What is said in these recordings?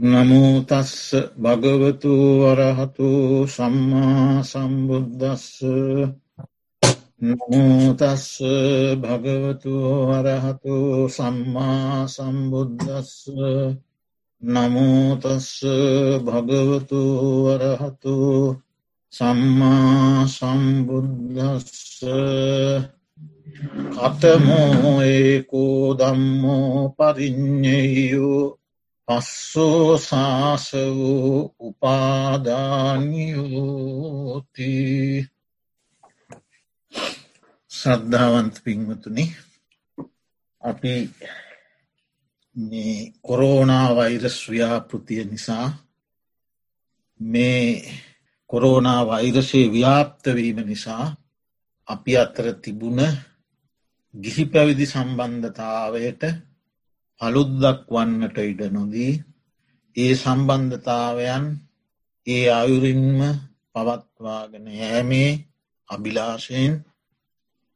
නමුතස්ස භගවතු වරහතු සම්මා සම්බුද්ධස්ස නමුතස්ස භගවතු වරහතු සම්මා සම්බුද්ධස්ස නමුතස්ස භගවතු වරහතු සම්මා සම්බුද්ධස්ස කතමෝ ඒකෝ දම්මෝ පරිින්්ඥයෝ පස්සෝ සාස වූ උපාදානයෝති. ශ්‍රද්ධාවන්ත පින්වතුනි අපි මේ කොරෝනා වෛරස් ව්‍යාපෘතිය නිසා මේ කොරෝනා වෛරසය ව්‍යාප්තවීම නිසා අපි අතර තිබුණ ගිහි පැවිදි සම්බන්ධතාවයට අලුද්දක් වන්නට ඉඩ නොදී ඒ සම්බන්ධතාවයන් ඒ අයුරින්ම පවත්වාගෙන යෑමේ අභිලාශයෙන්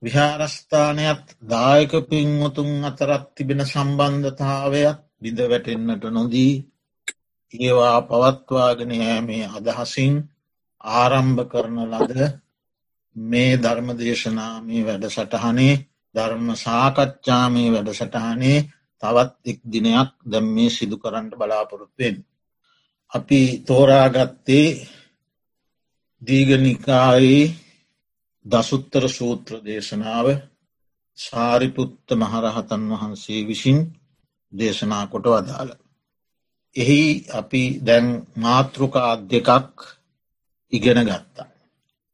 විහාරස්ථානයත් දායක පින්වතුන් අතරත් තිබෙන සම්බන්ධතාවයක් බිඳ වැටෙන්න්නට නොදී ඒවා පවත්වාගෙන යෑමේ අදහසින් ආරම්භ කරන ලද මේ ධර්ම දේශනාමී වැඩ සටහනේ ධර්ම සාකච්ඡාමී වැඩ සටහනේ තවත් එක් දිනයක් දැම් මේ සිදු කරන්නට බලාපොරොත්වෙන්. අපි තෝරාගත්තේ දීගනිකායේ දසුත්තර සූත්‍ර දේශනාව සාරිපුත්ත මහරහතන් වහන්සේ විසින් දේශනා කොට වදාළ. එහි අපි දැන් මාතෘකා දෙකක් ඉගෙන ගත්තා.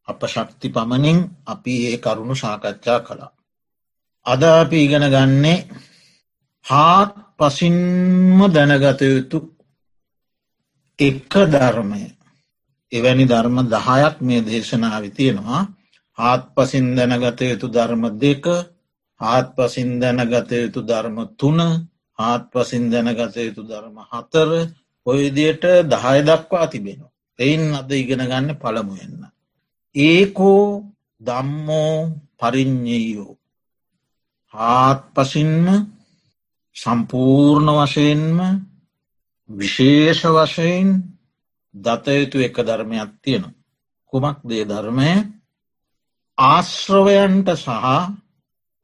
අප ශක්ති පමණින් අපි ඒ කරුණු සාකච්ඡා කළා. අද අපි ඉගෙන ගන්නේ හාත් පසින්ම දැනගත යුතු එක ධර්මය එවැනි ධර්ම දහයක් මේ දේශනාව තියෙනවා හාත් පසින් දැනගත යුතු ධර්ම දෙක හාත් පසින් දැනගත යුතු ධර්ම තුන හාත් පසින් දැනගත යුතු ධර්ම හතර ඔයදියට දහය දක්වා තිබෙනවා. එයින් අද ඉගෙන ගන්න පළමුුවෙන්න. ඒකෝ දම්මෝ පරිින්්ඥයෝ. හාත් පසින්ම සම්පූර්ණ වශයෙන්ම විශේෂ වශයෙන් දතයුතු එක ධර්මයක් තියෙනවා. කුමක් දේ ධර්මය ආශ්‍රවයන්ට සහ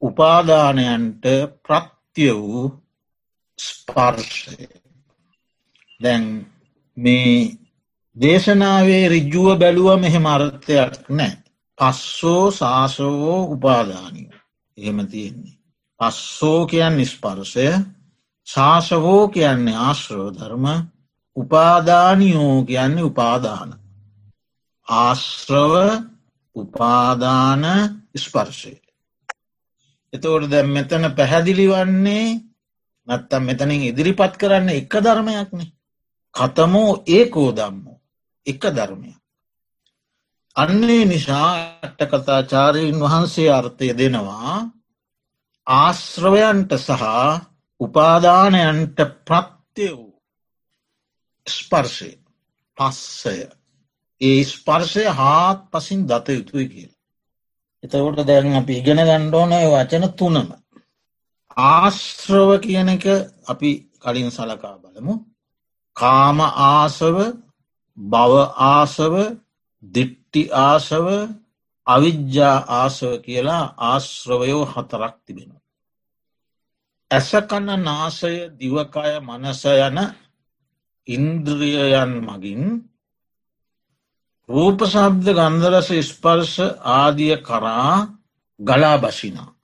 උපාදානයන්ට ප්‍රත්‍ය වූ ස්පර්ශය. දැන් මේ දේශනාවේ රිජ්ජුව බැලුව මෙහෙම අර්ථයක් නෑ. පස්සෝ සාසවෝ උපාදානිය එහෙම තියෙන්නේ. පස්සෝ කියන් නිස්පර්සය ශාසවෝ කියන්නේ ආශ්‍රව ධර්ම උපාදානියෝ කියන්නේ උපාදාන. ආශ්‍රව උපාදාන ස්පර්ශය. එතවට දැ මෙතන පැහැදිලි වන්නේ නැත්තම් මෙතනින් ඉදිරිපත් කරන්න එක ධර්මයක්නේ. කතමෝ ඒකෝ දම්මෝ එක ධර්මයක්. අන්නේ නිසා අට්ට කතාචාරයෙන් වහන්සේ අර්ථය දෙනවා ආශ්‍රවයන්ට සහ උපාදානයන්ට ප්‍රත්‍ය වූ ස්පර්ශය පස්සය ඒ ස්පර්ශය හාත් පසින් දත යුතුයි කියල. එතකොට දැන් අපි ඉගෙන ගණ්ඩෝනය වචන තුනම. ආශ්‍රව කියන එක අපි කලින් සලකා බලමු. කාම ආසව බව ආසව දිට්ටි ආසව අවිද්‍යා ආසව කියලා ආශ්‍රවයෝ හතරක් තිබෙන. ඇසකන්න නාසය දිවකය මනස යන ඉන්ද්‍රියයන් මගින් රූපශබ්ද ගන්දරස ස්පර්ශ ආදිය කරා ගලා බසිනා.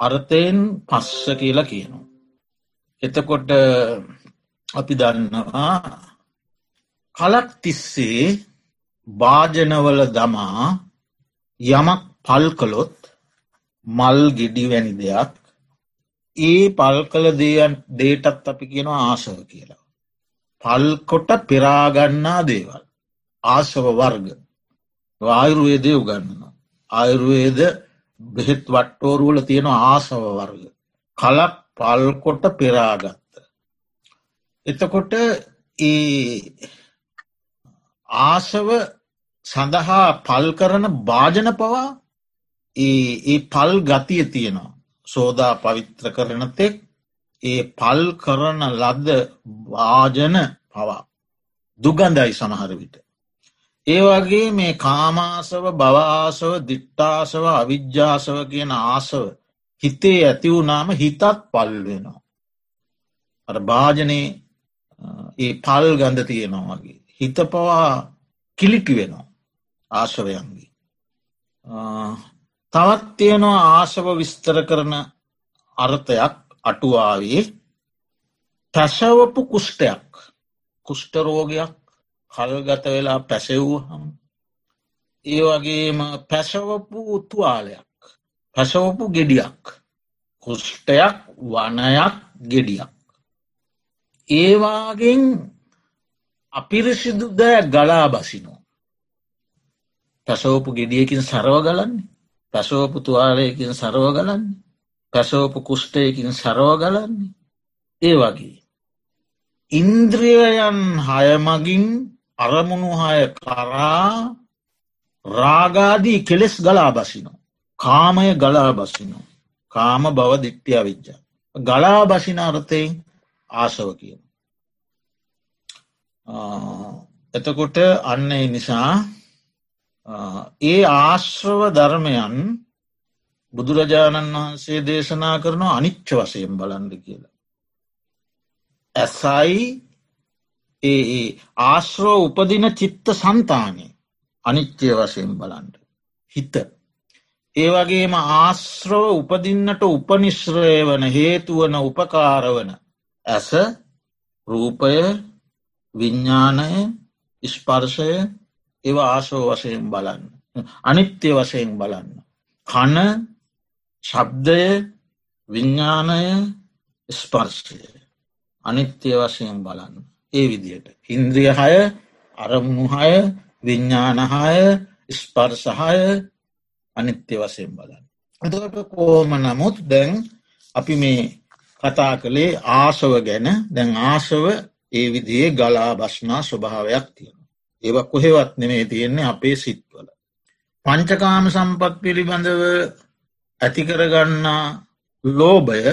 අර්ථයෙන් පස්ස කියලා කියනවා. එතකොට අපි දන්නවා කලක් තිස්සේ භාජනවල දමා යමක් පල් කළොත් මල් ගෙඩි වැනි දෙයක් ඒ පල් කළ දේයන් දේටත් අපි කියනවා ආසව කියලා. පල්කොට පෙරාගන්නා දේවල්. ආසව වර්ග ආයුර්වේදය උගන්නන. ආයුර්වේද බෙහෙත් වට්ටෝරුවල තියෙන ආසව වර්ග. කලක් පල්කොට පෙරාගත්ත. එතකොට ඒ ආසව සඳහා පල් කරන භාජන පවා ඒ පල් ගතිය තියෙනවා. සෝදා පවිත්‍ර කරන තෙක් ඒ පල් කරන ලද්ද වාජන පවා දුගන්දයි සමහර විට. ඒ වගේ මේ කාමාසව බවාසව දිට්ටාසව අවිද්‍යාසව කියන ආසව හිතේ ඇති වුනාම හිතත් පල් වෙනවා. අ භාජනයේ ඒ පල් ගඳ තියෙනවා වගේ. හිත පවා කිලිටි වෙනවා ආශවයන්ගේ. තවත් තියෙනවා ආශව විස්තර කරන අර්ථයක් අටුවාවේ. පැසවපු කුෂ්ටයක් කුෂ්ටරෝගයක් කල්ගත වෙලා පැසවූහම් ඒ වගේම පැසවපු උතුවාලයක් පැසවපු ගෙඩියක් කුෂ්ටයක් වනයක් ගෙඩියක්. ඒවාගෙන් අපිරිසිදු දෑ ගලා බසිනෝ පැසෝපු ගෙඩියකින් සරව ගලන්නේ. පැසෝපු තුවාලයකින් සරව ගලන්නේ පැසෝපු කුෂ්ටයකින් සරව ගලන්නේ. ඒ වගේ. ඉන්ද්‍රියයන් හයමගින් අරමුණු හය කරා රාගාදී කෙලෙස් ගලා බසිනෝ කාමය ගලා බසිනෝ කාම බව දිට්ටිය විච්චා ගලා බසින අර්ථයෙන් ආසව කියන එතකොට අන්න නිසා ඒ ආශ්‍රව ධර්මයන් බුදුරජාණන් වහන්සේ දේශනා කරනවා අනිච්ච වසයෙන් බලන්ඩ කියලා. ඇසයි ඒ ආශ්‍රෝ උපදින චිත්ත සන්තානය අනිච්චය වශයෙන් බලන්ඩ. හිත. ඒ වගේම ආශ්‍රව උපදින්නට උපනිශ්‍රය වන හේතුවන උපකාරවන ඇස රූපය විඤ්ඥානය ස්පර්ශය ඒව ආශෝ වශයෙන් බලන්න. අනිත්‍ය වශයෙන් බලන්න. කන ශබ්දය විඤ්ඥානය ස්පර්ශය අනිත්‍ය වශයෙන් බලන්න. ඒ විදියට. ඉන්ද්‍රිය හය අරමුහය විඤ්ඥානහය ස්පර්සහය අනිත්‍ය වශයෙන් බලන්න. එතකට කෝම නමුත් දැන් අපි මේ කතා කළේ ආසව ගැන දැන් ආසව ඒ විදියේ ගලා බස්නා ස්වභාවයක් තියෙන. ඒව කොහෙවත් නෙමේ තියෙන්නේ අපේ සිත්වල. පංචකාම සම්පත් පිළිබඳව ඇතිකරගන්නා ලෝභය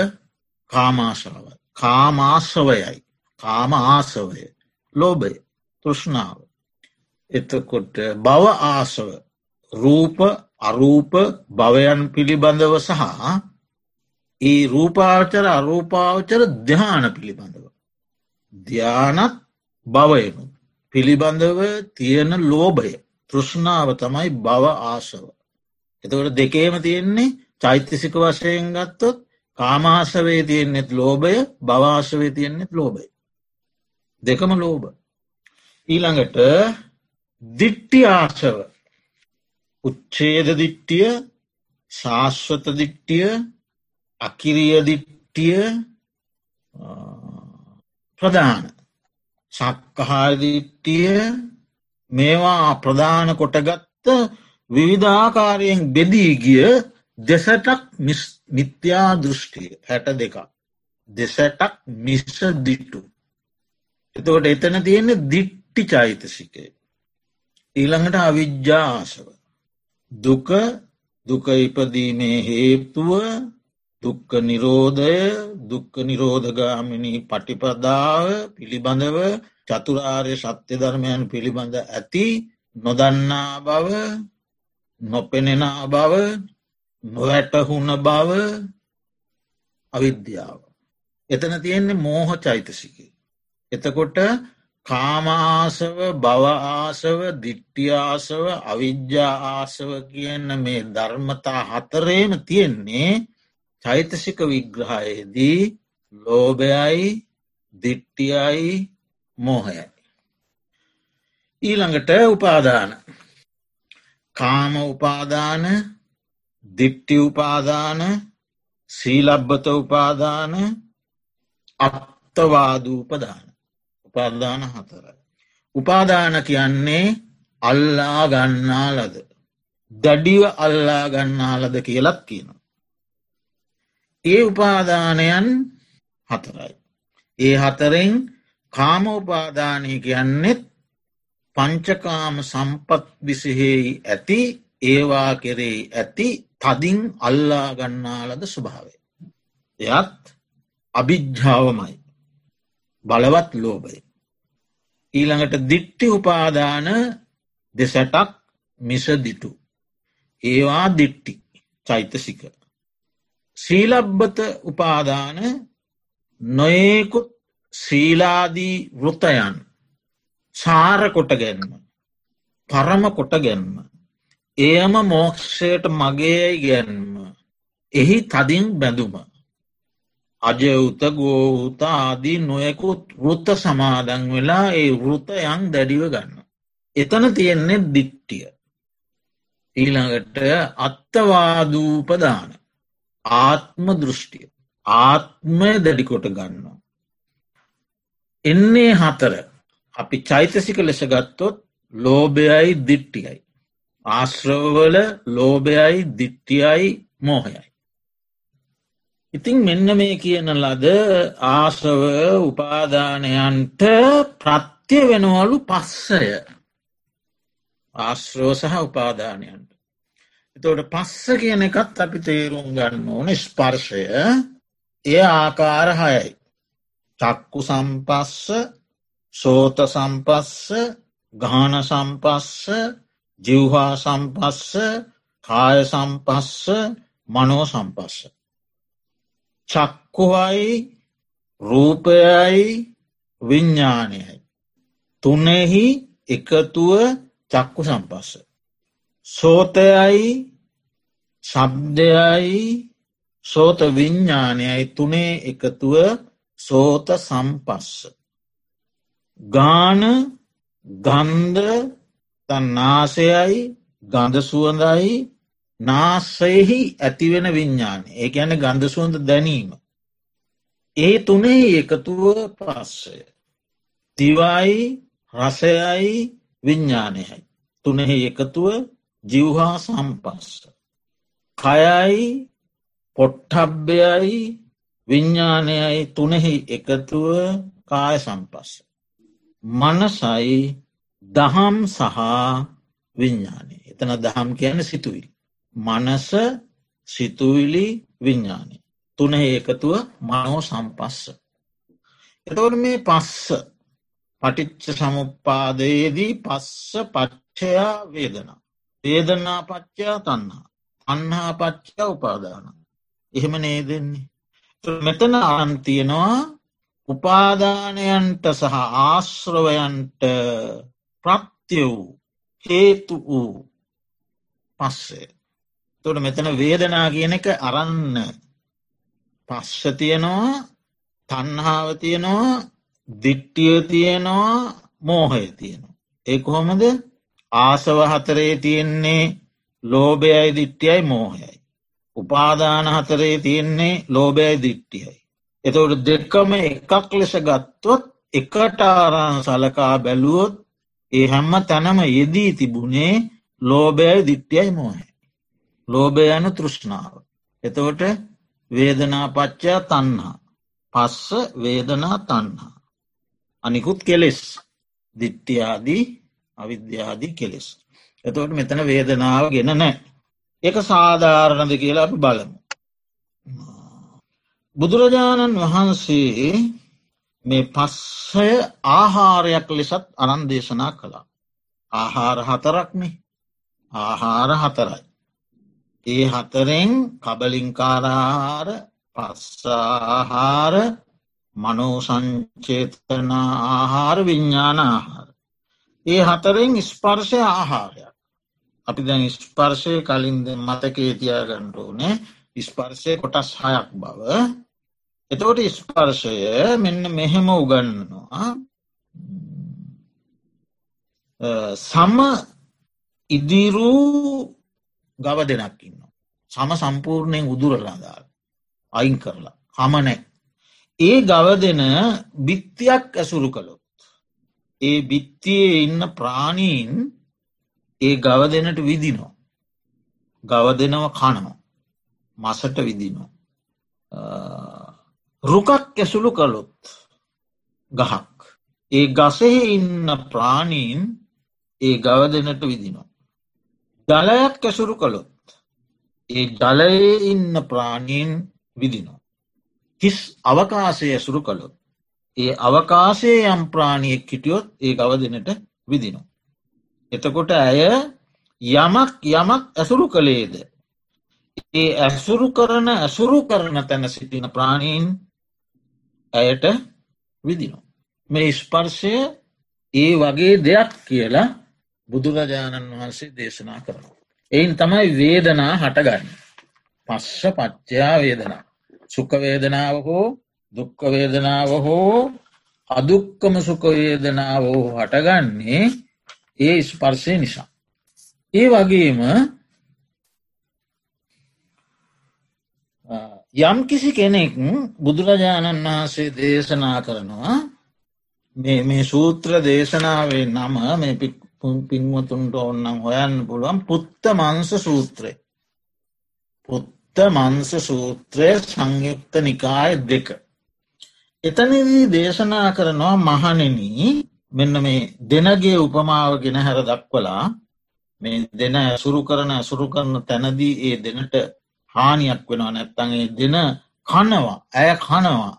කාමාශාව. කාමාසවයයි කාම ආසවය ලෝභය. තෘෂ්ණාව. එතකොට බව ආසව රූප අරූප භවයන් පිළිබඳව සහ ඒ රූපාවචර අරූපාවචර ධ්‍යාන පිළිබඳව. ධ්‍යානත් භවයනු පිළිබඳව තියෙන ලෝභය තෘෂ්ණාව තමයි බව ආසව. එතකට දෙකේම තියෙන්නේ චෛත්‍යසික වශයෙන් ගත්තොත් කාමාසවේ තියෙන්නෙත් ලෝභය බවාසවේ තියෙන්නෙත් ලෝභය. දෙකම ලෝභ. ඊළඟට දිට්ටි ආශව උච්චේද දිට්ටිය ශාශ්වත දිට්ටිය අකිරිය දිට්ටිය ප්‍රධාන සක්කහාදිට්ටිය මේවා ප්‍රධාන කොටගත්ත විවිධාකාරයෙන් බෙදී ගිය දෙසටක් මිත්‍යා දෘෂ්ටිය. හැට දෙක දෙසටක් මිස්ස දිට්ටු. එතකොට එතන තියෙන දිට්ටි චෛතසිකය. ඊළඟට අවිද්‍යාසව දුක දුක ඉපදීමේ හේතුව දුක්ක නිරෝධය දුක්ක නිරෝධගාමිනී පටිපදාව පිළිබඳව චතුරාර්ය සත්‍ය ධර්මයන් පිළිබඳ ඇති නොදන්නා බව නොපෙනෙනා බව නොවැටහුණ බව අවිද්‍යාව. එතන තියෙන්නේ මෝහ චෛතසික. එතකොට කාමාසව බවආසව දිට්ටියාසව අවිද්‍යා ආසව කියන්න මේ ධර්මතා හතරේම තියෙන්නේ චෛතසික විග්‍රහයේදී ලෝභයයි දිට්ටියයි මෝහයයි. ඊළඟට උපාදාන කාම උපාදාන දිට්ටි උපාදාන සීලබ්බත උපාදාන අත්තවාදූපදාන උපාදාන හතරයි. උපාදාන කියන්නේ අල්ලා ගන්නාලද. දඩිව අල්ලා ගන්නාලද කියලත් කියනවා. ඒ උපාදානයන් හතරයි. ඒ හතරෙන් කාම උපාදානය කියන්නෙත් පංචකාම සම්පත් විසිහෙහි ඇති ඒවා කෙරෙහි ඇති තදින් අල්ලා ගන්නාලද ස්වභාවය. එයත් අභිජ්ජාවමයි බලවත් ලෝබයි. ඊළඟට දිට්ටි උපාදාන දෙසටක් මිසදිටු. ඒවා දිට්ටි චෛතසික. ශීලබ්බත උපාදාන නොයෙකුත් ශීලාදී වෘතයන් සාර කොට ගැන්ම පරම කොට ගැන්ම එයම මෝක්ෂයට මගේ ගැන්ම එහි තදින් බැඳුම අජයුත ගෝහුත ආදී නොයකුත් වෘත්ත සමාදන් වෙලා ඒ වෘතයන් දැඩිව ගන්න. එතන තියෙන්නේ දිට්ටිය. ඊළඟට අත්තවාදූපදාන ආත්ම දෘෂ්ටිය ආත්මය දැඩිකොට ගන්නවා. එන්නේ හතර අපි චෛතසික ලෙස ගත්තොත් ලෝභයයි දිට්ටියයි. ආශ්‍රවවල ලෝභයයි දිට්ටියයි මෝහයයි. ඉතිං මෙන්න මේ කියන ලද ආශ්‍රව උපාදානයන්ට ප්‍රත්‍ය වෙනවලු පස්සය ආශ්‍රෝ සහ උපාදානයන්ට. එතවට පස්ස කියන එකත් අපි තේරුම් ගන්න ඕන ස්පර්ශය එය ආකාර හයයි. චක්කු සම්පස්ස සෝත සම්පස්ස ගාන සම්පස්ස ජිව්හා සම්පස්ස කාය සම්පස්ස මනෝ සම්පස්ස. චක්කුවයි රූපයයි විඤ්ඥානයයි. තුනෙහි එකතුව චක්කු සම්පස්ස. සෝතයයි ශබ්දයයි සෝත විඤ්ඥානයයි තුනේ එකතුව සෝත සම්පස්ස. ගාන ගන්ධ නාසයයි ගඳ සුවඳයි නාසයෙහි ඇතිවෙන විඤ්ඥාන ඒ ඇන ගන්ධ සුවඳ දැනීම. ඒ තුනේ එකතුව පස්සය. තිවයි රසයයි විඤ්ඥානයයි. තුනෙහි එකතුව ජිව්හා සම්පස්ස. කයයි පොට්ටබ්බයයි විඤ්ඥානයයි තුනෙහි එකතුව කාය සම්පස්ස. මනසයි දහම් සහ විඤ්ඥානය එතන දහම් කියන සිතුවිල්. මනස සිතුවිලි විඤ්ඥානය. තුනෙහි එකතුව මනෝ සම්පස්ස. එතවට මේ පස්ස පටිච්ච සමුපාදයේදී පස්ස පච්චයා වේදනා. වේදනා පච්චා තන්හා. අන්හා පච්චා උපාදාන. එහෙම නේ දෙන්නේ. මෙතන අන්තියනවා උපාදානයන්ට සහ ආශ්‍රවයන්ට ප්‍රත්‍ය වූ හේතු වූ පස්සේ. තොට මෙතන වේදනා කියන එක අරන්න පස්ස තියනවා තන්හාව තියනවා දිට්ටිය තියෙනවා මෝහය තියෙනවා. ඒ කොහොමද ආසව හතරේ තියෙන්නේ ලෝබයයි දිට්ටියයි මෝහයයි. උපාදාන හතරේ තියෙන්නේ ලෝබයයි දිට්ටියයි. එතවට දෙක්කම එකක් ලෙස ගත්තොත් එකට ආරං සලකා බැලුවොත් ඒ හැම්ම තැනම යෙදී තිබුණේ ලෝබයයි දිට්ටියයි මෝහ. ලෝබය යනු තෘෂ්ණාව. එතවට වේදනා පච්චා තන්හා. පස්ස වේදනා තන්හා. අනිකුත් කෙලෙස් දිට්ටියාදී අවිද්‍යාදී කෙලෙස්. එතවට මෙතන වේදනාව ගෙන නෑ. එක සාධාරණද කියලා අපි බලමු. බුදුරජාණන් වහන්සේ මේ පස්සය ආහාරයක් ලෙසත් අනන් දේශනා කළා. ආහාර හතරක්නේ ආහාර හතරයි. ඒ හතරෙන් කබලින්කාරාහාර පස්සාහාර මනෝසංචේතන ආහාර විඤ්ඥාන ආහාර. ඒ හතරෙන් ස්පර්ශය ආහාරයක්. අපි දැන් ස්පර්ශය කලින්ද මතකේ තියාගණ්ඩෝනේ ස්පර්ශය කොටස් හයක් බව එතකොට ස්පර්ශය මෙන්න මෙහෙම උගන්නවා සම ඉදිරූ ගව දෙනක් ඉන්න. සම සම්පූර්ණයෙන් උදුරලාදාල් අයින් කරලා හමනැ. ඒ ගව දෙන බිත්තියක් ඇසුරු කළොත්. ඒ බිත්තියේ ඉන්න ප්‍රාණීන් ඒ ගව දෙනට විදිනෝ. ගව දෙනව කනෝ. මසට විදිනෝ. රුකක් ඇසුළු කළොත් ගහක්. ඒ ගසෙහි ඉන්න ප්‍රාණීන් ඒ ගව දෙනට විදිනවා. ජලයක් ඇසුරු කළොත් ඒ ජලයේ ඉන්න ප්‍රාණීන් විදිනවා. කිස් අවකාශය ඇසුරු කළොත්. ඒ අවකාශයේ යම් ප්‍රාණියෙක් හිටියොත් ඒ ගවදිනට විදිනු. එතකොට ඇය යමක් යමක් ඇසුරු කළේද. ඒ ඇසුරු කරන ඇසුරු කරන තැන සිටින ප්‍රාණීන් ඇයට විදිනු. මේ ස්පර්ශය ඒ වගේ දෙයක් කියලා බුදුරජාණන් වහන්සේ දේශනා කරනවා. එයින් තමයි වේදනා හටගන්න. පස්ස පච්චයා වේදනා. සුකවේදනාව හෝ දුක්කවේදනාව හෝ අදුක්කම සුකවේදනාව හෝ හටගන්නේ ඒ ස්පර්ශය නිසා. ඒ වගේම යම් කිසි කෙනෙක් බුදුරජාණන් වහන්සේ දේශනා කරනවා මේ සූත්‍ර දේශනාවේ නම මේ පින්වතුන්ට ඔන්නම් හොයන්න පුළුවන් පුත්ත මංස සූත්‍රය. පුත්ත මංස සූත්‍රය සංයුක්ත නිකාය දෙක. එතනදී දේශනා කරනවා මහනෙන මෙන්න මේ දෙනගේ උපමාව ගෙන හැර දක්වලා මේ දෙන ඇසුරු කරන ඇසුරු කරන තැනදී ඒ දෙනට හානියක් වෙනවා නැත්තගේ දෙන කනවා ඇය කනවා.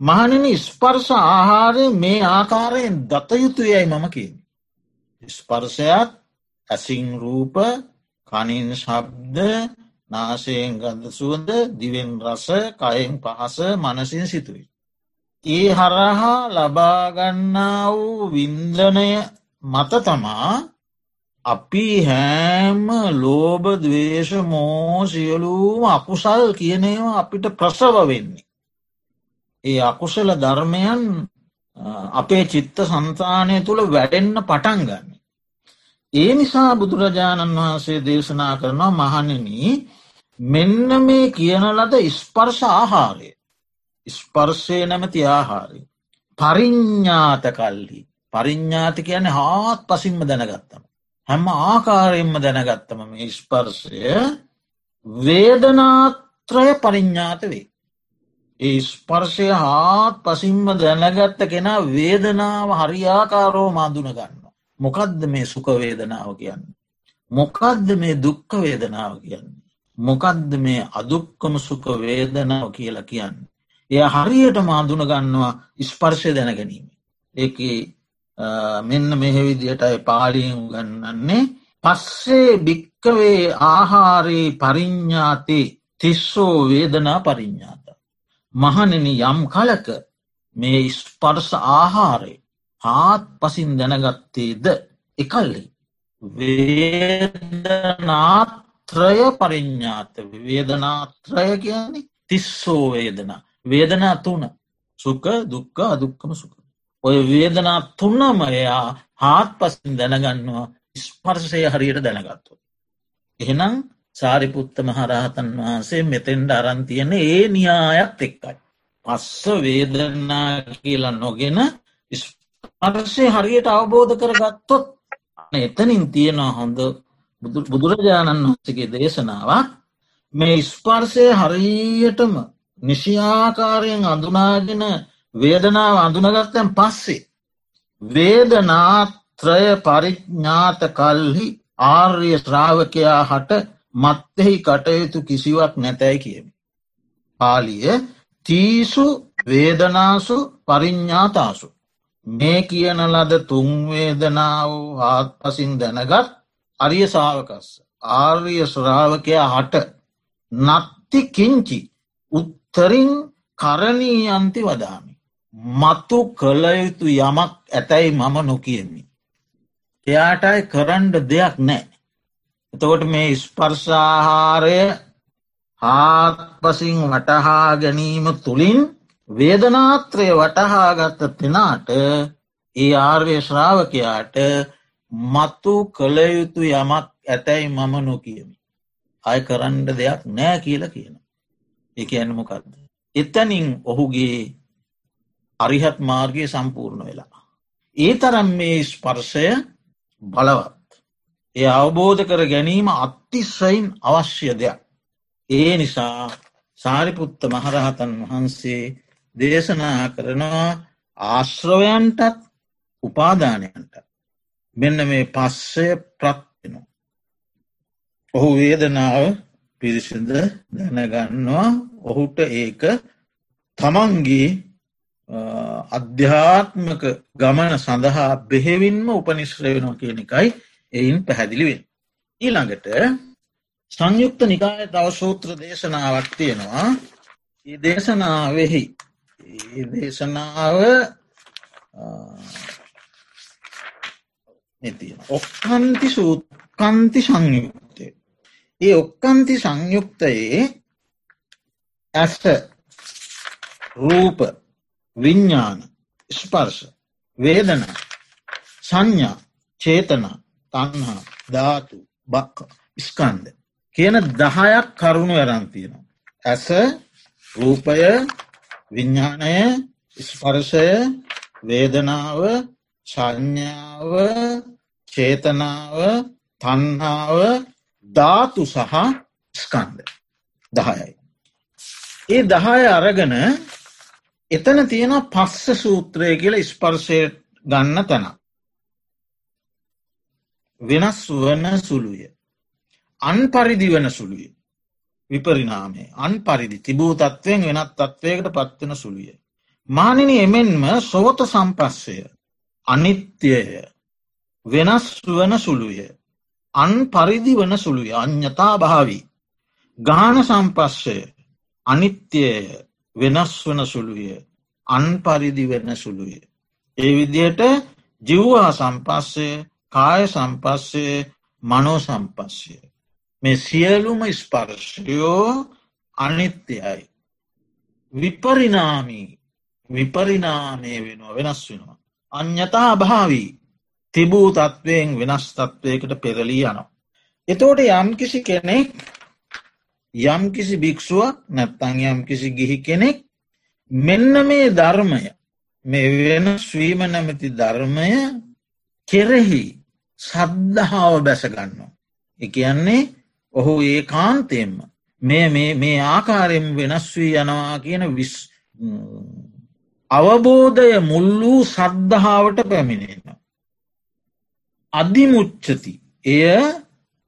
මහනින ස්පර්ශ ආහාරය මේ ආකාරයෙන් දතයුතු යැයි මම කියන්නේ. ස්පර්ශයක් ඇසිං රූප කනින් ශබ්ද නාශයෙන් ගඳ සුවඳ දිවෙන් රස කයෙන් පහස මනසින් සිතුවයි. ඒ හරහා ලබාගන්නා වූ වින්දනය මත තමා අපි හැම ලෝබ දවේශ මෝ සියලූම අකුසල් කියනේවා අපිට ප්‍රසව වෙන්නේ. ඒ අකුසල ධර්මයන් අපේ චිත්ත සංතානය තුළ වැඩෙන්න පටන් ගන්න. ඒ නිසා බුදුරජාණන් වහන්සේ දේශනා කරනවා මහණෙන මෙන්න මේ කියන ලද ස්පර්ශ ආහාරය ස්පර්ශය නැමති ආහාරය. පරිඤ්ඥාත කල්හි පරිඤ්ඥාති කියන හාත් පසින්ම දැනගත්තම. හැම ආකාරයෙන්ම දැනගත්තම මේ ස්පර්ශය වේදනාත්‍රය පරිඤ්ඥාත වේ. ඒ ස්පර්ශය හාත් පසින්ම දැනගත්ත කෙනා වේදනාව හරියාකාරෝ මාදුන ගන්න. මොකක්ද මේ සුකවේදනාව කියන්න. මොකක්ද මේ දුක්ක වේදනාව කියන්න. මොකක්ද මේ අදුක්කම සුක වේදනාව කියලා කියන්න. එය හරියට මාදුන ගන්නවා ස්පර්ශය දැන ගැනීම. ඒක මෙන්න මෙහෙවිදියට අය පාලියම් ගන්නන්නේ පස්සේ භික්කවේ ආහාරයේ පරිඤ්ඥාතේ තිස්සෝ වේදනා පරිඤ්ඥාත. මහනෙන යම් කලක මේ ස්පර්ස ආහාරය හාත් පසින් දැනගත්තේද එකල්ලි. වේදනාත්‍රය පරිඤ්ඥාත වේදනාත්‍රය කියන්නේ තිස්සෝ වේදනා වේදනා තුන සුක දුක්ක අදුක්කම සුක. ඔය වේදනා තුන්නමයා හාත් පසින් දැනගන්නවා ස්පර්ශය හරියට දැනගත්තු. එහෙනම් සාරිපුත්ත මහරහතන් වහන්සේ මෙතෙන්ට අරන්තියන ඒ න්‍යායත් එක්කයි. පස්ස වේදනා කියලා නොගෙන ස්පර්ශය හරියට අවබෝධ කරගත්තොත් එතනින් තියෙනවා හොඳ බුදුරජාණන් වහන්සගේ දේශනාවක් මේ ස්පර්ශය හරියටම නිශියාකාරයෙන් අඳුනාගෙන වේදනාව අඳුනගත්තැන් පස්සේ. වේදනාත්‍රය පරිඥ්ඥාත කල්හි ආර්ය ශ්‍රාවකයා හට මත්තෙහි කටයුතු කිසිවක් නැතැයි කියමි. පාලිය තීසු වේදනාසු පරිඤ්ඥාතාසු. මේ කියන ලද තුන්වේදනාව හාත් පසින් දැනගත් අරිය සාාවකස්ස. ආර්ය ශ්‍රාවකයා හට නත්ති කිංචි උත්තරින් කරණී අන්ති වදාමි. මතු කළයුතු යමක් ඇතැයි මම නොකියමි. එයාටයි කරන්ඩ දෙයක් නෑ. එතකොට මේ ස්පර්ශාහාරය හාත්පසින් වටහා ගැනීම තුළින් වේදනාත්‍රය වටහාගත්ත තෙනාට ඒ ආර්ය ශ්‍රාවකයාට මත්තු කළයුතු යමක් ඇතැයි මම නොකියමි. අය කරන්ඩ දෙයක් නෑ කියල කියන. එක ඇනමොකක්ද. එතනින් ඔහුගේ අරිහත් මාර්ගය සම්පූර්ණ වෙලා. ඒ තරම් මේ ස්පර්ශය බලවත්. ඒ අවබෝධ කර ගැනීම අත්තිස්සයින් අවශ්‍ය දෙයක්. ඒ නිසා සාරිපුත්ත මහරහතන් වහන්සේ දේශනා කරනවා ආශ්‍රවයන්ටත් උපාධානයන්ට මෙන්න මේ පස්සය ප්‍රත්වෙනවා. ඔහු වේදනාව පිරිසිද දැනගන්නවා. ඔහුට ඒක තමන්ගේ අධ්‍යාත්මක ගමන සඳහා බෙහෙවින්ම උපනිශ්්‍ර වෙනවා කියන එකයි එයින් පැහැදිලිවෙන්. ඊළඟට සංයුක්ත නිකාය තවසූත්‍ර දේශනාවක් තියෙනවා. ඒ දේශනාවෙහි දේශනාව තියෙන ඔක්කන්ති සූත්කන්ති සංයුක්තය ඒ ඔක්කන්ති සංයුක්තයේ ඇස රූප විඤ්ඥාන ස්පර්ශ වේදන සංඥා චේතන තන්හා ධාතු බක්ක ස්කන්ද කියන දහයක් කරුණු ඇරන්තියෙනවා. ඇස රූපය විඤ්ඥානය ස්පර්ශය වේදනාව සංඥාව චේතනාව තන්හාව ධාතු සහ ස්කන්ද දහයයි. ඒ දහය අරගන එතන තියෙන පස්ස සූත්‍රය කියල ස්පර්ශය ගන්න තැන. වෙනස් වන සුළුය. අන් පරිදි වන සුළුය. විපරිනාමේ අන් පරිදි තිබූ තත්ත්වයෙන් වෙනත් තත්ත්වයකට පත්වන සුළුය. මානනි එමෙන්ම සෝත සම්පස්සය අනිත්‍යය වෙනස් වන සුළුය. අන් පරිදි වන සුළුය අඥතා භාවී. ගාන සම්පස්සය අනිත්‍යය වෙනස් වන සුළුය අන් පරිදි වෙන සුළුය. ඒ විදියට ජිව්වා සම්පස්සය කාය සම්පස්සය මනෝ සම්පස්සය. මේ සියලුම ස්පර්ශයෝ අනිත්‍යයි. විපරිනාමී විපරිනාමය වෙනවා වෙනස් වෙනවා. අඥතා භාවී තිබූ තත්ත්වයෙන් වෙනස් තත්ත්වයකට පෙරලී යනවා. එතෝට යම්කිසි කෙනෙක් යම්කිසි භික්ෂුවක් නැත්තං යම්කිසි ගිහි කෙනෙක් මෙන්න මේ ධර්මය මේ වෙන ස්වීම නැමති ධර්මය කෙරෙහි සද්ධාව බැසගන්නවා. එකයන්නේ ඔහු ඒ කාන්තයෙන්ම මේ මේ ආකාරයෙන් වෙනස් වී යනවා කියන විස් අවබෝධය මුල් වූ සද්ධාවට පැමිණෙන. අධිමුච්චති එය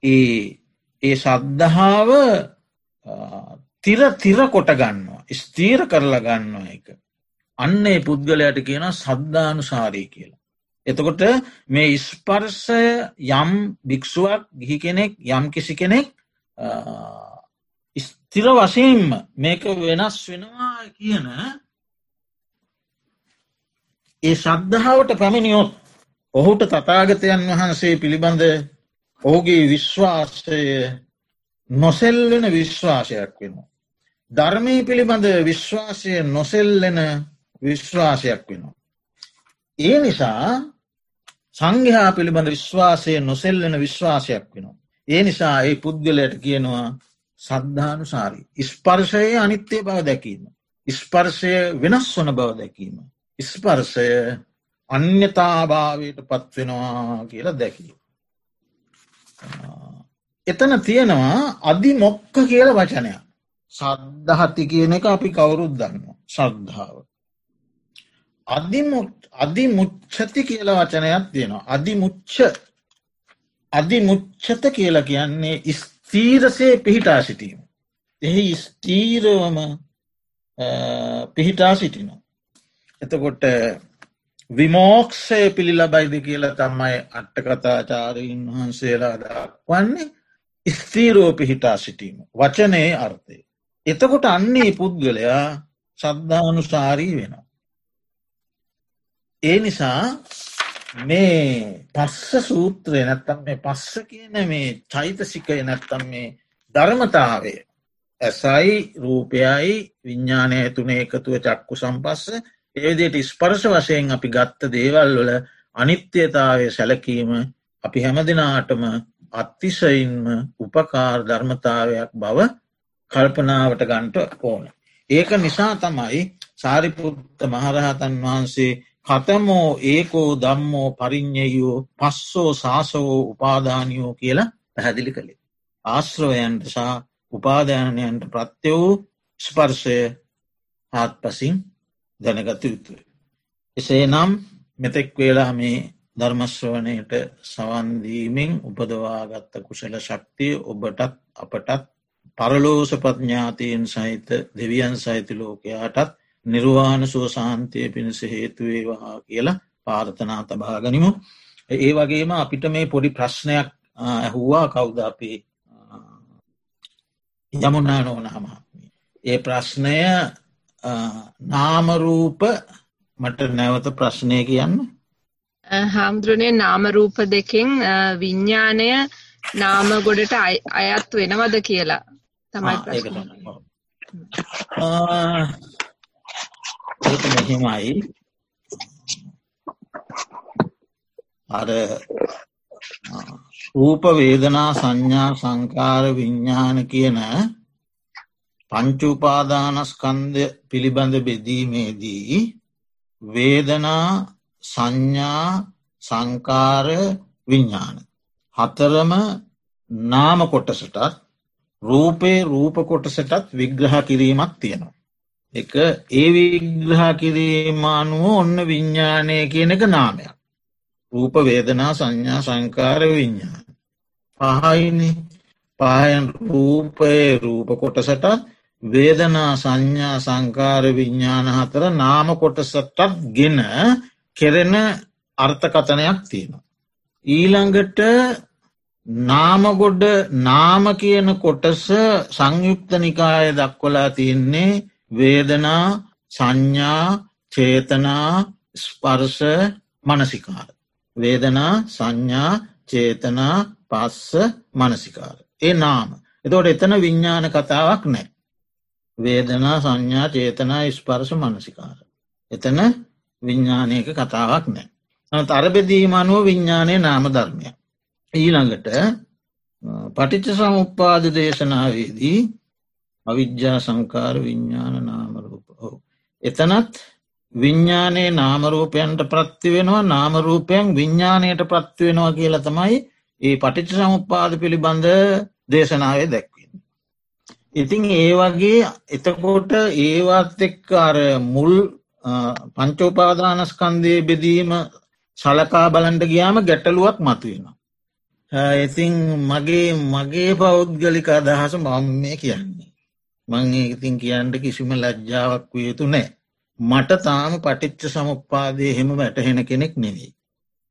ඒ ඒ සද්ධාව තිර තිර කොට ගන්නවා ස්තීර කරලා ගන්නවා එක. අන්නේ පුද්ගලයට කියන සද්ධානුසාරී කියලා. එතකොට මේ ස්පර්සය යම් භික්ෂුවක් ගිහි කෙනෙක් යම් කිසි කෙනෙක් ස්තිර වශයෙන්ම මේක වෙනස් වෙනවා කියන ඒ ශද්ධාවට පැමිණියොත් ඔහුට තතාගතයන් වහන්සේ පිළිබඳ ඔහුගේ විශ්වාසය නොසෙල්වෙන විශ්වාසයක් වෙනවා. ධර්මය පිළිබඳ විශ්වාසය නොසෙල්ලෙන විශ්වාසයක් වෙනවා. ඒ නිසා සංඝයා පිළිබඳ විශ්වාසය නොසෙල්ලෙන විශ්වාසයක් වෙනවා. ඒ නිසා ඒ පුද්ගලයට කියනවා සද්ධානු සාරී. ස්පර්ශය අනිත්‍යය බව දැකීම. ස්පර්ශය වෙනස් වන බව දැකීම. ස්පර්ශය අන්‍යතාභාවයට පත්වෙනවා කියලා දැකීම. එතන තියෙනවා අධිමොක්ක කියල වචනයක්. සද්ධහති කියන එක අපි කවුරුත් දන්න ශ්‍රද්ධාව. අධිමුච්චති කියල වචනයක් තියෙනවා. අධිමුච්ච අධිමුච්චත කියලා කියන්නේ ස්තීරසේ පිහිටා සිටීම. එහි ස්තීරවම පිහිටා සිටිනවා. එතකොට විමෝක්ෂය පිළිලබයිද කියලා තමයි අට්ටකතාචාරීන් වහන්සේලා දක්වන්නේ ස්තීරෝ පිහිටා සිටීම වචනයේ අර්ථය. එතකොට අන්නේ පුද්ගලයා සද්ධානුසාරී වෙනවා. ඒ නිසා මේ පස්ස සූත්‍රය නැත්තම් මේ පස්ස කියන මේ චෛතසිකය නැත්තම් මේ ධර්මතාවය ඇසයි රූපයයි විඤ්ඥානය තුන එකතුව චක්කු සම්පස්ස ඒදයට ස්පර්ශ වශයෙන් අපි ගත්ත දේවල් වල අනිත්‍යතාවය සැලකීම අපි හැමදිනාටම අත්තිශයින්ම උපකාර ධර්මතාවයක් බව කල්පනාවට ගන්ට ඕන. ඒක නිසා තමයි සාරිපුත්ත මහරහතන් වහන්සේ කතමෝ ඒකෝ දම්මෝ පරිින්්ඥයෝ පස්සෝ සාසවෝ උපාධානයෝ කියලා පැහැදිලි කළේ. ආශ්‍රවයන්ට සහ උපාධානයන්ට ප්‍රත්‍ය වූ ස්පර්ශය හත් පසින් දැනගත යුතුයි. එසේ නම් මෙතෙක් වේලා මේ ධර්මශ්‍රවනයට සවන්දීමෙන් උපදවාගත්ත කුසල ශක්තිය ඔබටත් අපටත් පරලෝසපඥාතීන් සහිත දෙවියන් සහිත ලෝකයාටත් නිර්වාණ සුවසාන්තය පිණිස හේතුවේවා කියලා පාර්ථනා තබා ගනිමු. ඒ වගේම අපිට මේ පොඩි ප්‍රශ්නයක් ඇහුවා කවුද අපේ යමුනා නෝනහමත්මී. ඒ ප්‍රශ්නය නාමරූප මට නැවත ප්‍රශ්නය කියන්න. හාමුදුරනේ නාමරූප දෙකෙන් විඤ්ඥානය නාම ගොඩට අයත් වෙනවද කියලා තමයි මෙහෙමයි. අර රූප වේදනා සංඥා සංකාර විඤ්ඥාන කියන පංචුපාදානස්කන්ද පිළිබඳ බෙදීමේදී වේදනා සංඥා සංකාර විඤ්ඥාන. හතරම නාම කොටසටත් රූපේ රූප කොටසටත් විග්‍රහ කිරීමක් තියෙනවා. එක ඒ විග්‍රහ කිරීම අනුව ඔන්න විඤ්ඥානය කියන එක නාමයක්. රූප වේදනා සංඥා සංකාර විඤ්ඥාන. පහයිනි පහයන් රූපයේ රූප කොටසටත් වේදනා සංඥා සංකාර විඤ්ඥාන හතර නාම කොටසටත් ගෙන කෙරෙන අර්ථකතනයක් තියෙනවා. ඊළඟට නාමගොඩ නාම කියන කොටස සංයුක්ත නිකාය දක්වලා තියන්නේ වේදනා සංඥා චේතනා ස්පර්ස මනසිකාර. වේදනා සංඥා චේතනා පස්ස මනසිකාර. ඒ නාම. එතෝට එතන විඤ්ඥාන කතාවක් නෑ. වේදනා සංඥා චේතනා ස්පර්ශ මනසිකාර. එතන විඤ්ඥානයක කතාවක් නෑ. තරබෙදීම අනුව විඤ්ඥානය නාම ධර්මය. ඊළඟට පටිච්ච සමුප්පාද දේශනාවේදී අවිද්‍යා සංකාර විඤ්ඥාන නාමරූප හෝ. එතනත් විඤ්ඥානයේ නාමරූපයන්ට ප්‍රත්ති වෙනවා නාමරූපයන් විඤ්ඥානයට ප්‍රත්ති වෙනවා කියලා තමයි ඒ පටිච්ච සමුපාද පිළිබඳ දේශනාවේ දැක්වෙන. ඉතිං ඒ වගේ එතකොට ඒවත් එක් අර මුල් පංචෝපාදානස්කන්දය බෙදීම සලකා බලන්ට ගියාම ගැටලුවක් මතුවෙනවා. ඉතිං මගේ මගේ පෞද්ගලික අදහස මම මේ කියන්නේ. මං ඉතින් කියන්නට කිසිම ලජ්ජාවක් වියතු නෑ. මට තාම පටිච්ච සමුපාදය හෙම වැටහෙන කෙනෙක් නෙවෙයි.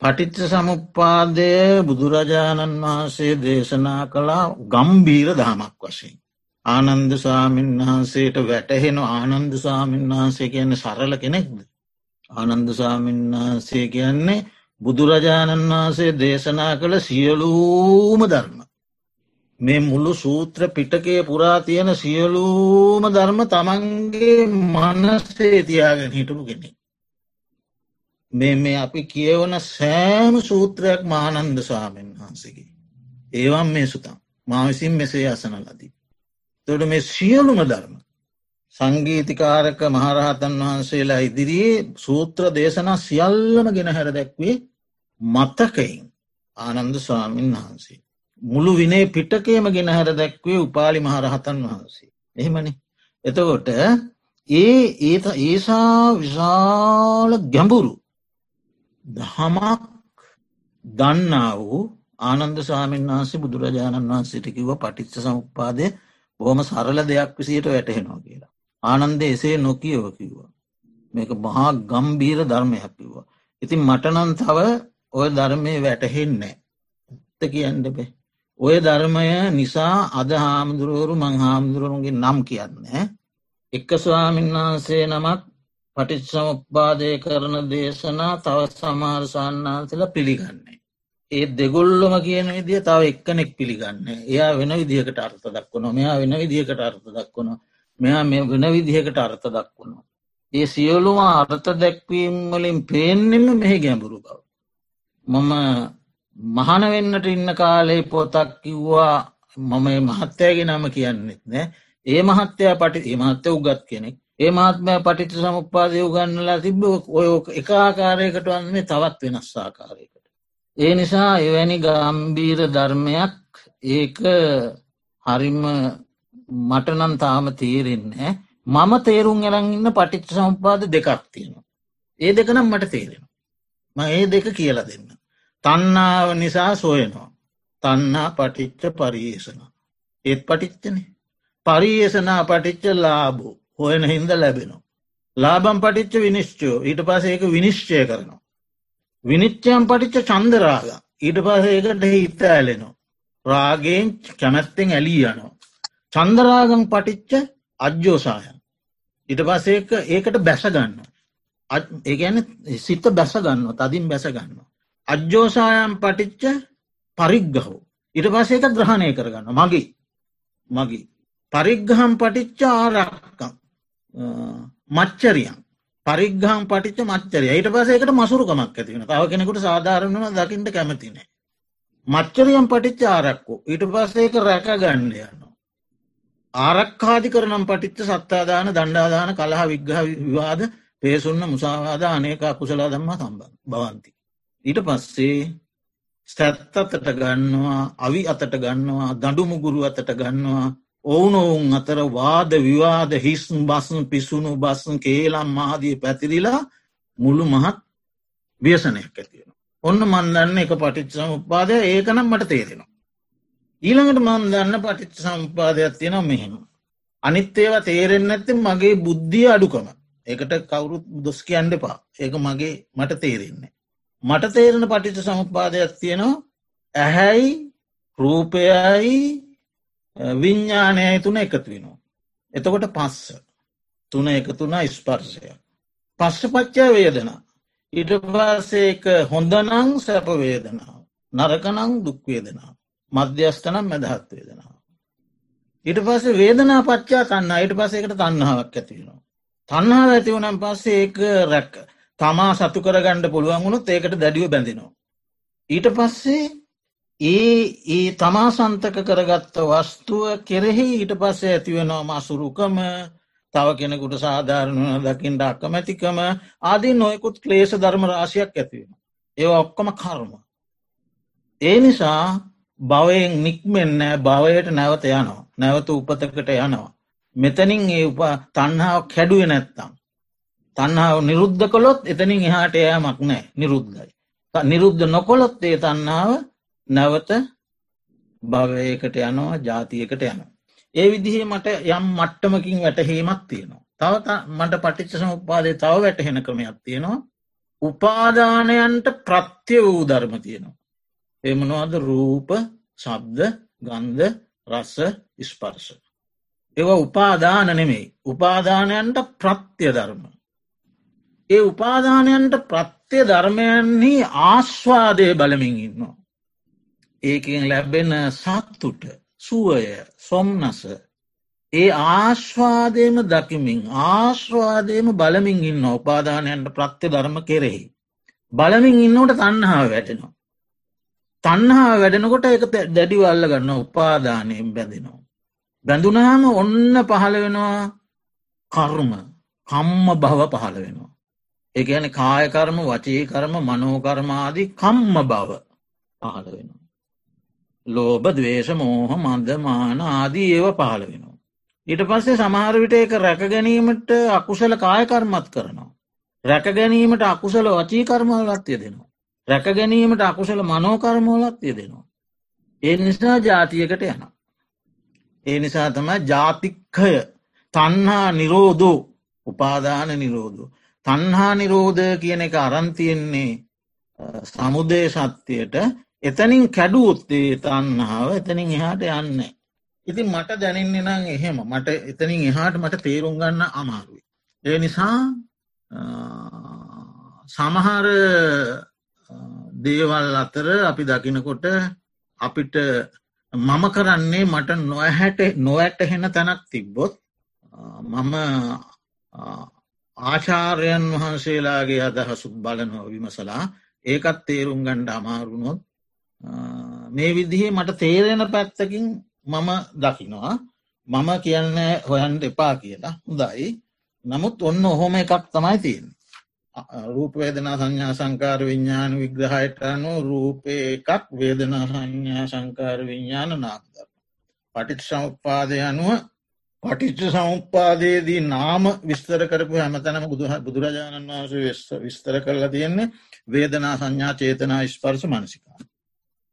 පටිච්ච සමුපාදය බුදුරජාණන් වහන්සේ දේශනා කළා ගම්බීර දහමක් වශයෙන්. ආනන්ද සාමීන් වහන්සේට වැටහෙන ආනන්ද සාමීන් වහන්සේ කියන්නේ සරල කෙනෙක්ද. ආනන්ද සාමීන් වහන්සේ කියන්නේ බුදුරජාණන් වහන්සේ දේශනා කළ සියලූම ධර්ම. මේ මුළු සූත්‍ර පිටකය පුරා තියෙන සියලූම ධර්ම තමන්ගේ මනස්සේ තියාගෙන හිටපු කෙනෙ. මේ මේ අපි කියවන සෑම සූත්‍රයක් මානන්ද ස්වාමෙන් වහන්සේගේ. ඒවම් මේ සුතම් මාවිසින් මෙසේ අසන ලදී. තොට මේ සියලුම ධර්ම සංගීතිකාරක මහරහතන් වහන්සේලා ඉදිරියේ සූත්‍ර දේශනා සියල්ලම ගෙන හැර දැක්වේ මත්තකයින් ආනන්ද ස්වාමීන් වහන්සේ. මුළු විනේ පිටකේම ගෙන හැර දැක්වේ උපාලි මහරහතන් වහන්සේ. එහෙමනි. එතකොට ඒ ඒත ඒසා විශාල ගැඹුරු දහමක් දන්නා වූ ආනන්ද සාමීන් වහන්සේ බුදුරජාණන් වහන්සේටකිව පටිච්ච සමුපාදය බොහොම සරල දෙයක් විසියට වැටහෙනවා කියලා. ආනන්ද එසේ නොකියව කිව්වා. මේක මහා ගම්බීර ධර්මයක් කිව්වා. ඉතින් මටනන් තව ඔය ධර්මය වැටහෙන්නේ. ඇත්ත කියන්න බේ. ඔය ධර්මය නිසා අද හාමුදුරුවරු මං හාමුදුරුවන්ගේ නම් කියන්නේ. එක්ක ස්වාමීන් වහන්සේ නමක් පටිච්සමුපාදය කරන දේශනා තව සමාර සන්නාන්සල පිළිගන්නේ. ඒ දෙගොල්ලොම කියන විදිිය තව එක්කනෙක් පිළිගන්න එයා වෙන විදිහකට අර්ථ දක්වන මෙයා වෙන විදිහකට අර්ථ දක්වන මෙයා වෙන විදිහකට අර්ථ දක්වන. ඒ සියලුම අර්ථ දැක්වීම් වලින් පේෙන්නෙම මෙහි ගැඹුරු බව. මම මහන වෙන්නට ඉන්න කාලේ පොතක් කිව්වා මම මහත්තයගේ නම කියන්නෙත් නෑ ඒ මහත්තයා පටි මහත්‍ය උගත් කෙනෙක් ඒ මහත්මය පටිච සමුපාදය උගන්නලා තිබ ඔය එක ආකාරයකට වන්නේ තවත් වෙනස් ආකාරයකට. ඒ නිසා එවැනි ගම්බීර ධර්මයක් ඒක හරිම මටනන් තාම තේරෙන්නේ මම තේරුම් එරන් ඉන්න පටිච්ච සම්පාද දෙකක් තියෙනවා. ඒ දෙකනම් මට තේරෙන. ම ඒ දෙක කියලා දෙන්න. තන්නාව නිසා සොයනවා. තන්නා පටිච්ච පරියේෂන. ඒත් පටිච්චන. පරියේෂනා පටිච්ච ලාබෝ හොයන හින්ද ලැබෙනවා. ලාබම් පටිච්ච විනිශ්චෝ ඊට පස ඒක විනිශ්චය කරනවා. විනිච්චයම් පටිච්ච චන්දරාග ඊට පස ඒකට හිත ඇලෙනවා. රාගෙන් කැමැත්තෙන් ඇලී යනවා. චන්දරාගම් පටිච්ච අජ්‍යෝසායන්. ඉට පසේ ඒකට බැසගන්න. ඒගැන සිත බැසගන්න තදින් බැසගන්න. අජ්‍යෝසායම් පටිච්ච පරිග්ගහෝ. ඉට පසේ එක ග්‍රහණය කරගන්න මගේ මගේ. පරිග්ගහම් පටිච්ච ආරක්කම් මච්චරියන් පරිග්හම් පටිච්ච මච්චරය ඊට පසේකට මසුරුකමක් ඇතිවෙන තව කෙනෙකුට සාධාරණව දකිට කැමතිනේ. මච්චරියම් පටිච්ච ආරක්කු ඊට පස්සේක රැක ගණ්ඩ යන්න. ආරක්කාදි කරනම් පටිච්ච සත්තාදාන දණ්ඩාදාන කලහ විග්‍රහ විවාද පේසුන්න මුසාවාද අනේක කුසලා දම්ම සම්බන් බවන්ති. ඊට පස්සේ ස්තැත් අතට ගන්නවා අවි අතට ගන්නවා දඩුමුගුරු අතට ගන්නවා ඔවුනොවුන් අතර වාද විවාද හිස්න් බස්න් පිසුණු බස්සන් කේලම් මහදිය පැතිරිලා මුළු මහත් ව්‍යසනයක් ඇතියෙන. ඔන්න මන්දන්න එක පටිච් සමුපාදය ඒකනම් මට තේරෙනවා. ඊළඟට මන් දන්න පටිච්ච සම්පාදයක් තියෙන මෙහෙම. අනිත් ඒවා තේරෙන් ඇති මගේ බුද්ධිය අඩුකම ඒකට කවුරුත් දොස් කියන්න එපා ඒක මගේ මට තේරෙන්නේ. මට තේරෙන පටිච්ච සමුපාදයක් තියෙනවා ඇහැයි රූපයයි විඤ්ඥානයයි තුන එකතු වෙනවා. එතකොට පස්ස තුන එකතුන ස්පර්ශය. පස්ස පච්චා වේදනා. ඉට පස්සේක හොඳනං සැපවේදනාව. නරකනං දුක්වේදනාව. මධ්‍යස්ථනම් මැදහත් වේදනාව. ඊට පස්ස වේදනා පච්චා තන්න අයට පසේකට තන්නාවක් ඇතිවෙනවා. තන්නාව ඇතිවනම් පස්සේ ඒක රැක්ක තමා සතු කරගණ්ඩ පුළුවන් වුණුත් ඒකට දැඩිව බැඳෙනවා. ඊට පස්සේ ඒ ඒ තමා සන්තක කරගත්ත වස්තුව කෙරෙහි ඊට පස්සේ ඇතිවෙනවා මසුරුකම තව කෙනෙකුට සාධාරණ දකිින්ට අක්කමැතිකම ආදී නොයකුත් ක්ලේෂ ධර්ම රාශයක් ඇතිවෙන. ඒ ඔක්කොම කර්ම. ඒ නිසා භවයෙන් නික්මෙන්න භවයට නැවත යනවා. නැවත උපතකට යනවා. මෙතනින් ඒ උප තන්හාාව කැඩුව නැත්තම්. තන්හාාව නිරුද්ධ කොළොත් එතනින් එහාට යෑමක් නෑ නිරුද්ධයි. නිරුද්ධ නොකොළොත් ඒ තන්නාව නැවත භවයකට යනවා ජාතියකට යනවා. ඒ විදිහේ මට යම් මට්ටමකින් වැටහීමක් තියෙනවා. තව මට පටිච්ච සමුපාදය තව වැටහෙන ක්‍රමයක් තියෙනවා. උපාදානයන්ට ප්‍රත්‍ය වූ ධර්ම තියෙනවා. එමනවාද රූප ශබ්ද ගන්ධ රස්ස ස්පර්ශ. ඒව උපාදාන නෙමෙයි උපාදානයන්ට ප්‍රත්‍ය ධර්ම. ඒ උපාදානයන්ට ප්‍රත්‍ය ධර්මයන්හි ආශ්වාදය බලමින් ඉන්නවා. ඒකින් ලැබෙන සත්තුට සුවය සොම්නස ඒ ආශ්වාදයම දකිමින් ආශ්වාදයම බලමින් ඉන්න උපාදානයන්ට ප්‍රත්‍ය ධර්ම කෙරෙහි. බලමින් ඉන්නවට තන්නහාව වැටෙනවා. තන්නහා වැඩෙනකොට එක දැඩිවල්ල ගන්න උපාදානයෙන් බැඳෙනවා. බැඳුනාම ඔන්න පහළ වෙනවා කර්ම කම්ම භව පහළ වෙනවා. ඒ ඇන කායකර්ම වචී කරම මනෝකර්මාදී කම්ම බව පහළ වෙනවා. ලෝබ දවේශ මෝහ මන්දමාන ආදී ඒව පහළ වෙනවා. ඊට පස්සේ සමහරවිට එක රැක ගැනීමට අකුසල කායකර්මත් කරනවා. රැක ගැනීමට අකුසල වචී කර්මවලත්ය දෙනවා. රැක ගැනීමට අකුසල මනෝකර්මෝලත් යෙදෙනවා. ඒ නිසා ජාතියකට යන. ඒ නිසා තම ජාතික්කය තන්හා නිරෝධෝ උපාදාන නිරෝධෝ. තන්හා නිරෝධ කියන එක අරන්තියෙන්නේ සමුදේ සත්‍යයට එතනින් කැඩුවොත්තේ තන්නාව එතනින් එහාට යන්න. ඉතින් මට දැනෙන්නේ නං එහෙම මට එතනින් එහාට මට තේරුම් ගන්න අමාරුයි. ඒ නිසා සමහර දේවල් අතර අපි දකිනකොට අපිට මම කරන්නේ මට නොහැට නොවැට හෙන තැනක් තිබ්බොත් මම ආචාර්යන් වහන්සේලාගේ අදහසුත් බලනව විමසලා ඒකත් තේරුම් ගණ්ඩ අමාරුණොත් මේ විදිහේ මට තේරෙන පැත්තකින් මම දකිනවා මම කියන්න හොයන්ට එපා කියලා හොඳයි නමුත් ඔන්න ඔහොම එකක් තමයි තියෙන රූපවේදනා සංඥා සංකාර විඤ්ඥාන විග්‍රහයට අනු රූපය එකක් වේදනා සංඥා සංකාර විඤ්ඥාන නාක්දර. පටිච් සමුපාදය අනුව පටිච්ච සමුපාදයේදී නාම විස්තර කරපු හැමතැනම බුදුහ බුදුරජාණන් වහන්සේ විස්තර කරලා තියෙන්නේ වේදනා සංඥා චේතනා ස්පර්ශ මනසිකාන.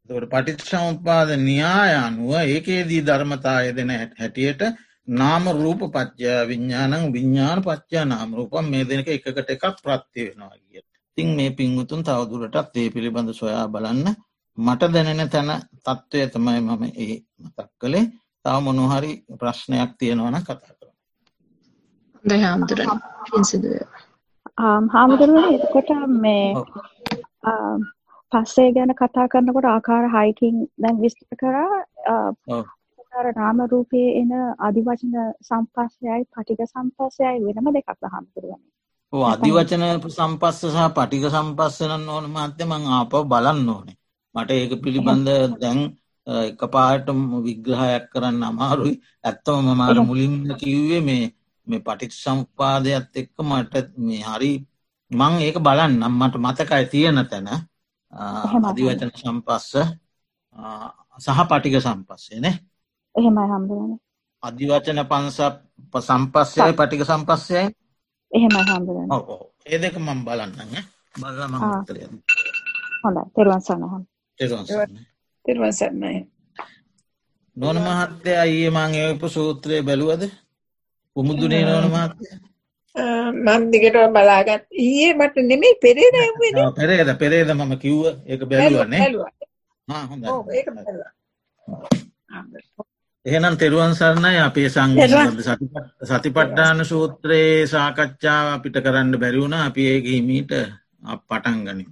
තකට පටිච් සමුපාද න්‍යාය අනුව ඒකේදී ධර්මතාය දෙන හැටියට නාම රූප පච්චා විඤ්ඥානං විඤ්ඥාන පච්චා නාම රූපම් මේ දෙනක එකට එකක් ප්‍රත්ති වෙනවා කිය. තින් මේ පින්වතුන් තවදුරටත් ඒ පිළිබඳ සොයා බලන්න මට දැනෙන තැන තත්ත්වය තමයි මම ඒ මතක් කළේ තව මොනොහරි ප්‍රශ්නයක් තියෙනවන කතා කර. හොඳයි හාමුදුරන පින්සිදුව. හාමුදුරුවනේ එතකොට මේ පස්සේ ගැන කතා කරනකොට ආකාර හයකින් දැන් විස්තර කරා අර නාම රූපයේ එන අදිවචන සම්පස්සයයි පටික සම්පස්සයයි වෙනම දෙකක් හාමුදුරුවනේ. ඕ අධිවචන සම්පස්ස සහ පටික සම්පස්සනන්න ඕන මත්‍ය මං ආපව බලන්න ඕනේ. මට ඒක පිළිබඳ දැන් එක පාට විග්‍රහයක් කරන්න අමාරුයි. ඇත්තම මමාර මුලින්ම කිව්වේ මේ මේ පටික් සම්පාදයක්ත් එක්ක මට මේ හරි මං ඒක බලන්න මට මතකයි තියෙන තැන අධිවචන සම්පස්ස සහ පටික සම්පස්සේනේ එහෙමයි හම්බුවන අධිවචන පන්ස සම්පස්සයයි පටික සම්පස්සයයි එහෙමයි හම්බුවන ඒ දෙක මම් බලන්න බලම උත්තරය හොඳ තෙරුවන් සන්නහම් තෙරුවන් සන්නයි නොන මහත්තය අයේ මං ඒප සූත්‍රය බැලුවද? පුමුදුනේ නොන මහත්තය මන් දිගට බලාගත්. ඊයේ මට නෙමෙයි පෙරේ පෙරේද පෙරේද මම කිව්ව. ඒක බැලුවන්නේ හොඳ එහෙනම් තෙරුවන් සරණයි අපේ සංග සතිපට්ඨාන සූත්‍රයේ සාකච්ඡාව අපිට කරන්න බැරිවුණ අපි ඒක හිමීට පටන් ගනින්